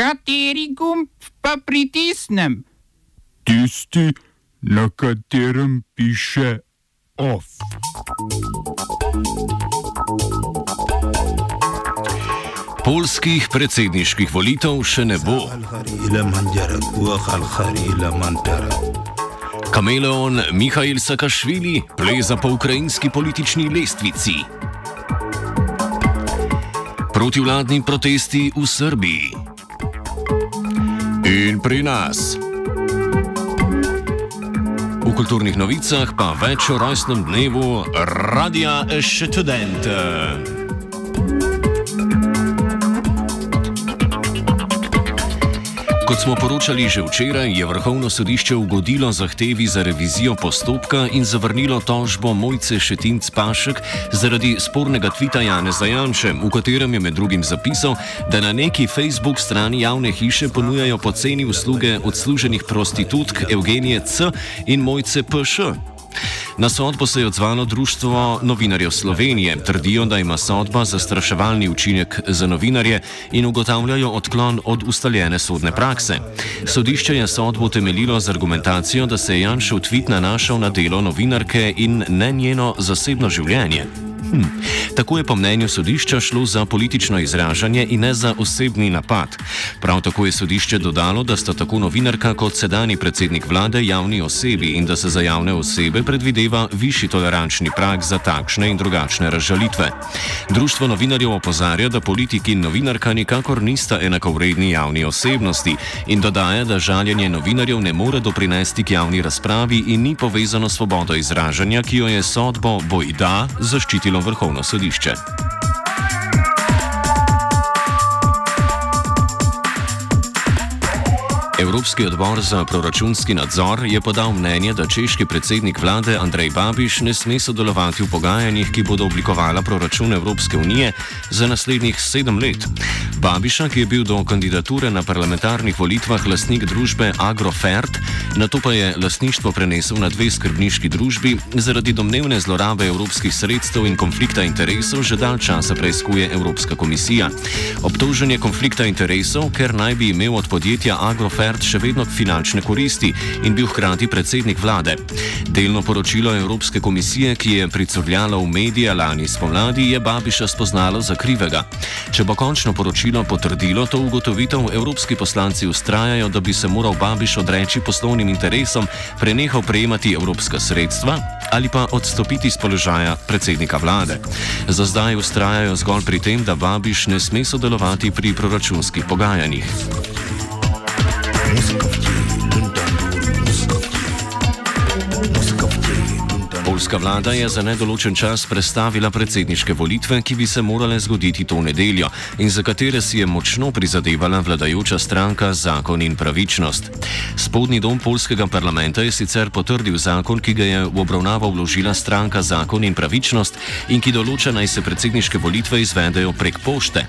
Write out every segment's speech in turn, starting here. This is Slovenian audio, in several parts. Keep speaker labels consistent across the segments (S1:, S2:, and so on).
S1: Kateri gumb pa pritisnem?
S2: Tisti, na katerem piše OF.
S3: Polskih predsedniških volitev še ne bo. Kameleon Mihajl Sakašvili pleza po ukrajinski politični lestvici. Protivladni protesti v Srbiji. In pri nas. V kulturnih novicah pa več o rojstnem dnevu Radia Študent. Kot smo poročali že včeraj, je vrhovno sodišče ugodilo zahtevi za revizijo postopka in zavrnilo tožbo Mojce Šetinc Pašek zaradi spornega tvita Jane Zajanče, v katerem je med drugim zapisal, da na neki Facebook strani javne hiše ponujajo poceni usluge odsluženih prostitutk Evgenije C. in Mojce P.Š. Na sodbo se je odzvalo Društvo novinarjev Slovenije. Trdijo, da ima sodba zastraševalni učinek za novinarje in ugotavljajo odklon od ustaljene sodne prakse. Sodišče je sodbo temeljilo z argumentacijo, da se je Janšev tweet nanašal na delo novinarke in ne njeno zasebno življenje. Hm. Tako je po mnenju sodišča šlo za politično izražanje in ne za osebni napad. Prav tako je sodišče dodalo, da sta tako novinarka kot sedani predsednik vlade javni osebi in da se za javne osebe predvideva višji tolerančni prag za takšne in drugačne razžalitve. Društvo novinarjev opozarja, da politiki in novinarka nikakor nista enakovredni javni osebnosti in dodaja, da žaljenje novinarjev ne more doprinesti k javni razpravi in ni povezano s svobodo izražanja, ki jo je sodbo bojda zaščitilo vrhovno sodišče. Evropski odbor za proračunski nadzor je podal mnenje, da češki predsednik vlade Andrej Babiš ne sme sodelovati v pogajanjih, ki bodo oblikovala proračun Evropske unije za naslednjih sedem let. Babiša, ki je bil do kandidature na parlamentarnih volitvah lastnik družbe Agrofert, na to pa je lastništvo prenesel na dve skrbniški družbi, zaradi domnevne zlorabe evropskih sredstev in konflikta interesov že dal časa preizkuje Evropska komisija. Obtožen je konflikta interesov, ker naj bi imel od podjetja Agrofert še vedno finančne koristi in bil hkrati predsednik vlade. Delno poročilo Evropske komisije, ki je pricurljalo v medije lani spomladi, je Babiša spoznalo za krivega. Če bo končno poročilo potrdilo to ugotovitev, evropski poslanci ustrajajo, da bi se moral Babiš odreči poslovnim interesom, prenehal prejemati evropska sredstva ali pa odstopiti z položaja predsednika vlade. Za zdaj ustrajajo zgolj pri tem, da Babiš ne sme sodelovati pri proračunskih pogajanjih. Polska vlada je za nedoločen čas predstavila predsedniške volitve, ki bi se morale zgoditi to nedeljo in za katere si je močno prizadevala vladajoča stranka Zakon in pravičnost. Spodnji dom polskega parlamenta je sicer potrdil zakon, ki ga je v obravnavo vložila stranka Zakon in pravičnost in ki določa, naj se predsedniške volitve izvedejo prek pošte.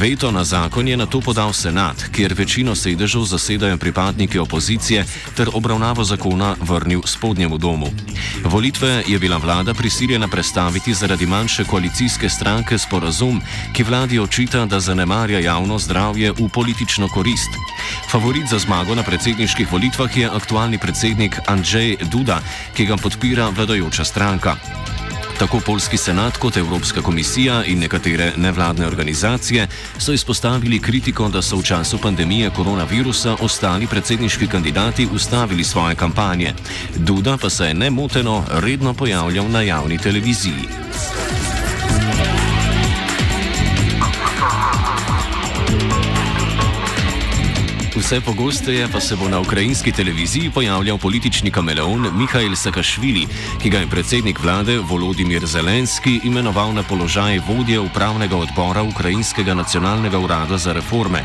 S3: Veto na zakon je na to podal senat, kjer večino sedežev zasedajo pripadniki opozicije, ter obravnavo zakona vrnil spodnjemu domu. Volitve Volitve je bila vlada prisiljena predstaviti zaradi manjše koalicijske stranke sporazum, ki vladi očita, da zanemarja javno zdravje v politično korist. Favorit za zmago na predsedniških volitvah je aktualni predsednik Andrzej Duda, ki ga podpira vladajoča stranka. Tako Polski senat kot Evropska komisija in nekatere nevladne organizacije so izpostavili kritiko, da so v času pandemije koronavirusa ostali predsedniški kandidati ustavili svoje kampanje. Duda pa se je nemoteno redno pojavljal na javni televiziji. Vse pogosteje pa se bo na ukrajinski televiziji pojavljal politični kameleon Mihajl Sakašvili, ki ga je predsednik vlade Volodimir Zelenski imenoval na položaj vodje upravnega odbora Ukrajinskega nacionalnega urada za reforme.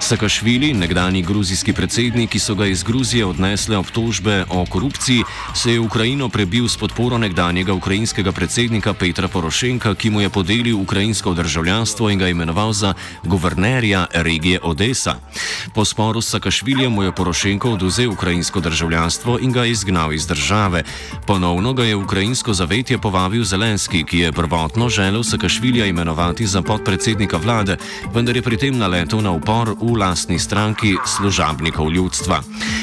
S3: Sakašvili, nekdani gruzijski predsednik, ki so ga iz Gruzije odnesle obtožbe o korupciji, se je v Ukrajino prebil s podporo nekdanjega ukrajinskega predsednika Petra Porošenka, ki mu je podelil ukrajinsko državljanstvo in ga imenoval za guvernerja regije Odessa. Po sporu s Sakašviljem mu je Porošenko oduzel ukrajinsko državljanstvo in ga izgnal iz države. Ponovno ga je ukrajinsko zavetje povabil Zelenski, ki je prvotno želel Sakašvilja imenovati za podpredsednika vlade, vendar je pri tem naletel na upor v lastni stranki služabnikov ljudstva.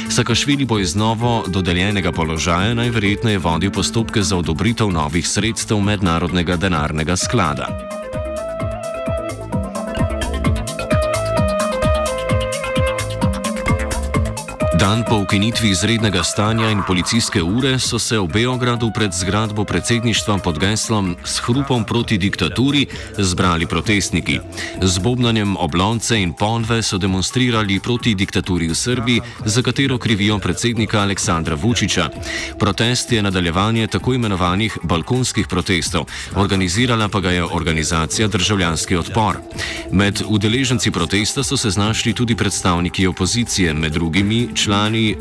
S3: Sakašvili bo iz novo dodeljenega položaja najverjetneje vodil postopke za odobritev novih sredstev mednarodnega denarnega sklada. Dan po ukinitvi izrednega stanja in policijske ure so se v Beogradu pred zgradbo predsedništva pod geslom S hrupom proti diktaturi zbrali protestniki. Z bobnanjem oblonce in ponve so demonstrirali proti diktaturi v Srbiji, za katero krivijo predsednika Aleksandra Vučiča. Protest je nadaljevanje tako imenovanih balkonskih protestov, organizirala pa ga je organizacija Državljanski odpor. Med udeleženci protesta so se znašli tudi predstavniki opozicije, med drugimi člani,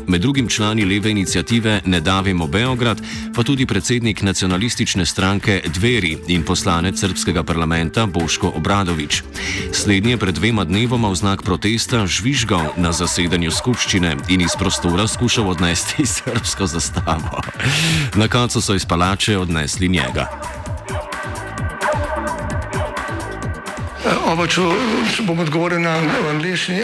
S3: med drugim člani leve inicijative Ne davimo Beograd, pa tudi predsednik nacionalistične stranke Dveri in poslanec srpskega parlamenta Boško Obradovič. Slednji je pred dvema dnevoma v znak protesta žvižgal na zasedanju skupščine in iz prostora skušal odnesti srpsko zastavo. Na koncu so iz palače odnesli njega.
S4: Oba, če, če bom odgovoril na angliški.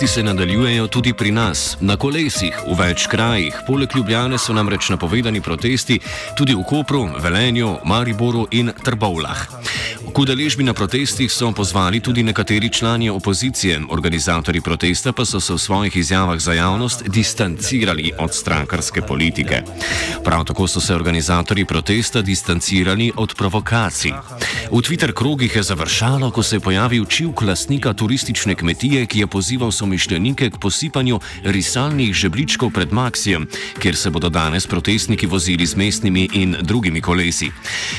S3: Protesti se nadaljujejo tudi pri nas, na kolesih, v več krajih. Poleg Ljubljane so namreč napovedani protesti tudi v Kopru, Velenju, Mariboru in Trbovlah. K udeležbi na protestih so pozvali tudi nekateri člani opozicije, organizatori protesta pa so se v svojih izjavah za javnost distancirali od strankarske politike. Prav tako so se organizatori protesta distancirali od provokacij. V Twitter krogih je završalo, ko se je pojavil čivk lastnika turistične kmetije, ki je pozival somišljenike k posipanju risalnih žebličkov pred Maksijem, kjer se bodo danes protestniki vozili z mestnimi in drugimi kolesi.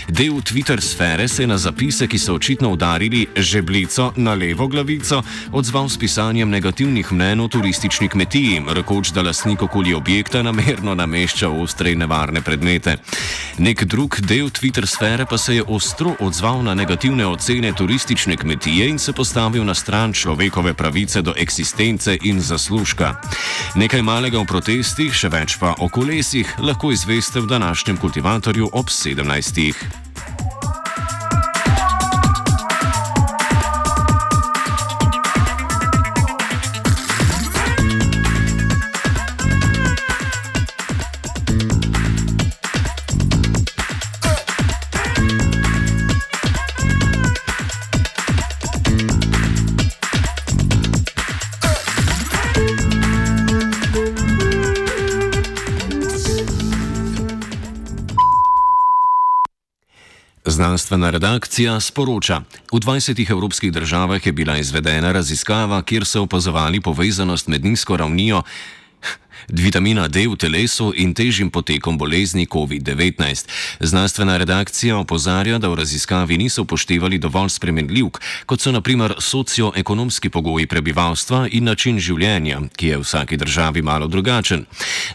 S3: Del Twitter sfere se je na zapise, ki so očitno udarili žeblico na levo glavico, odzval s pisanjem negativnih mnen o turistični kmetiji, rekoč, da lastnik okoli objekta namerno namešča ostre in nevarne predmete. Nek drug del Twitter sfere pa se je ostro odzval na negativne ocene turistične kmetije in se postavil na stran človekove pravice do eksistence in zaslužka. Nekaj malega o protestih, še več pa o kolesih, lahko izveste v današnjem kultivatorju ob 17. Znanstvena redakcija sporoča, v 20 evropskih državah je bila izvedena raziskava, kjer so opazovali povezanost med nizko ravnijo vitamina D v telesu in težjim potekom bolezni COVID-19. Znanstvena redakcija opozarja, da v raziskavi niso upoštevali dovolj spremenljivk, kot so naprimer socioekonomski pogoji prebivalstva in način življenja, ki je v vsaki državi malo drugačen.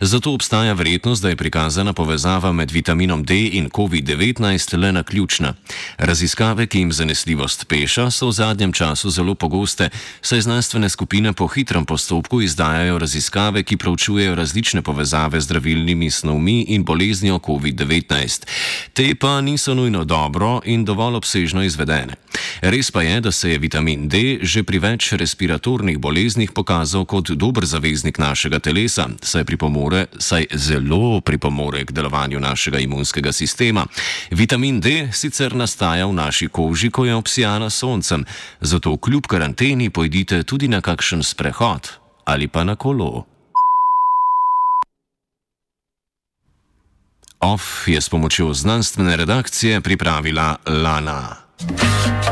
S3: Zato obstaja verjetnost, da je prikazana povezava med vitaminom D in COVID-19 le naključna. Raziskave, ki jim zanesljivost peša, so v zadnjem času zelo pogoste, saj znanstvene skupine po hitrem postopku izdajajo raziskave, ki proučujejo različne povezave z zdravilnimi snovmi in boleznijo COVID-19. Te pa niso nujno dobro in dovolj obsežno izvedene. Res pa je, da se je vitamin D že pri več respiratornih boleznih pokazal kot dober zaveznik našega telesa, saj, pripomore, saj zelo pripomore k delovanju našega imunskega sistema. Vitamin D sicer nastaja v naši koži, ko je obsijana soncem, zato kljub karanteni pojdite tudi na kakšen sprehod ali pa na kolo. OF je s pomočjo znanstvene redakcije pripravila Lana.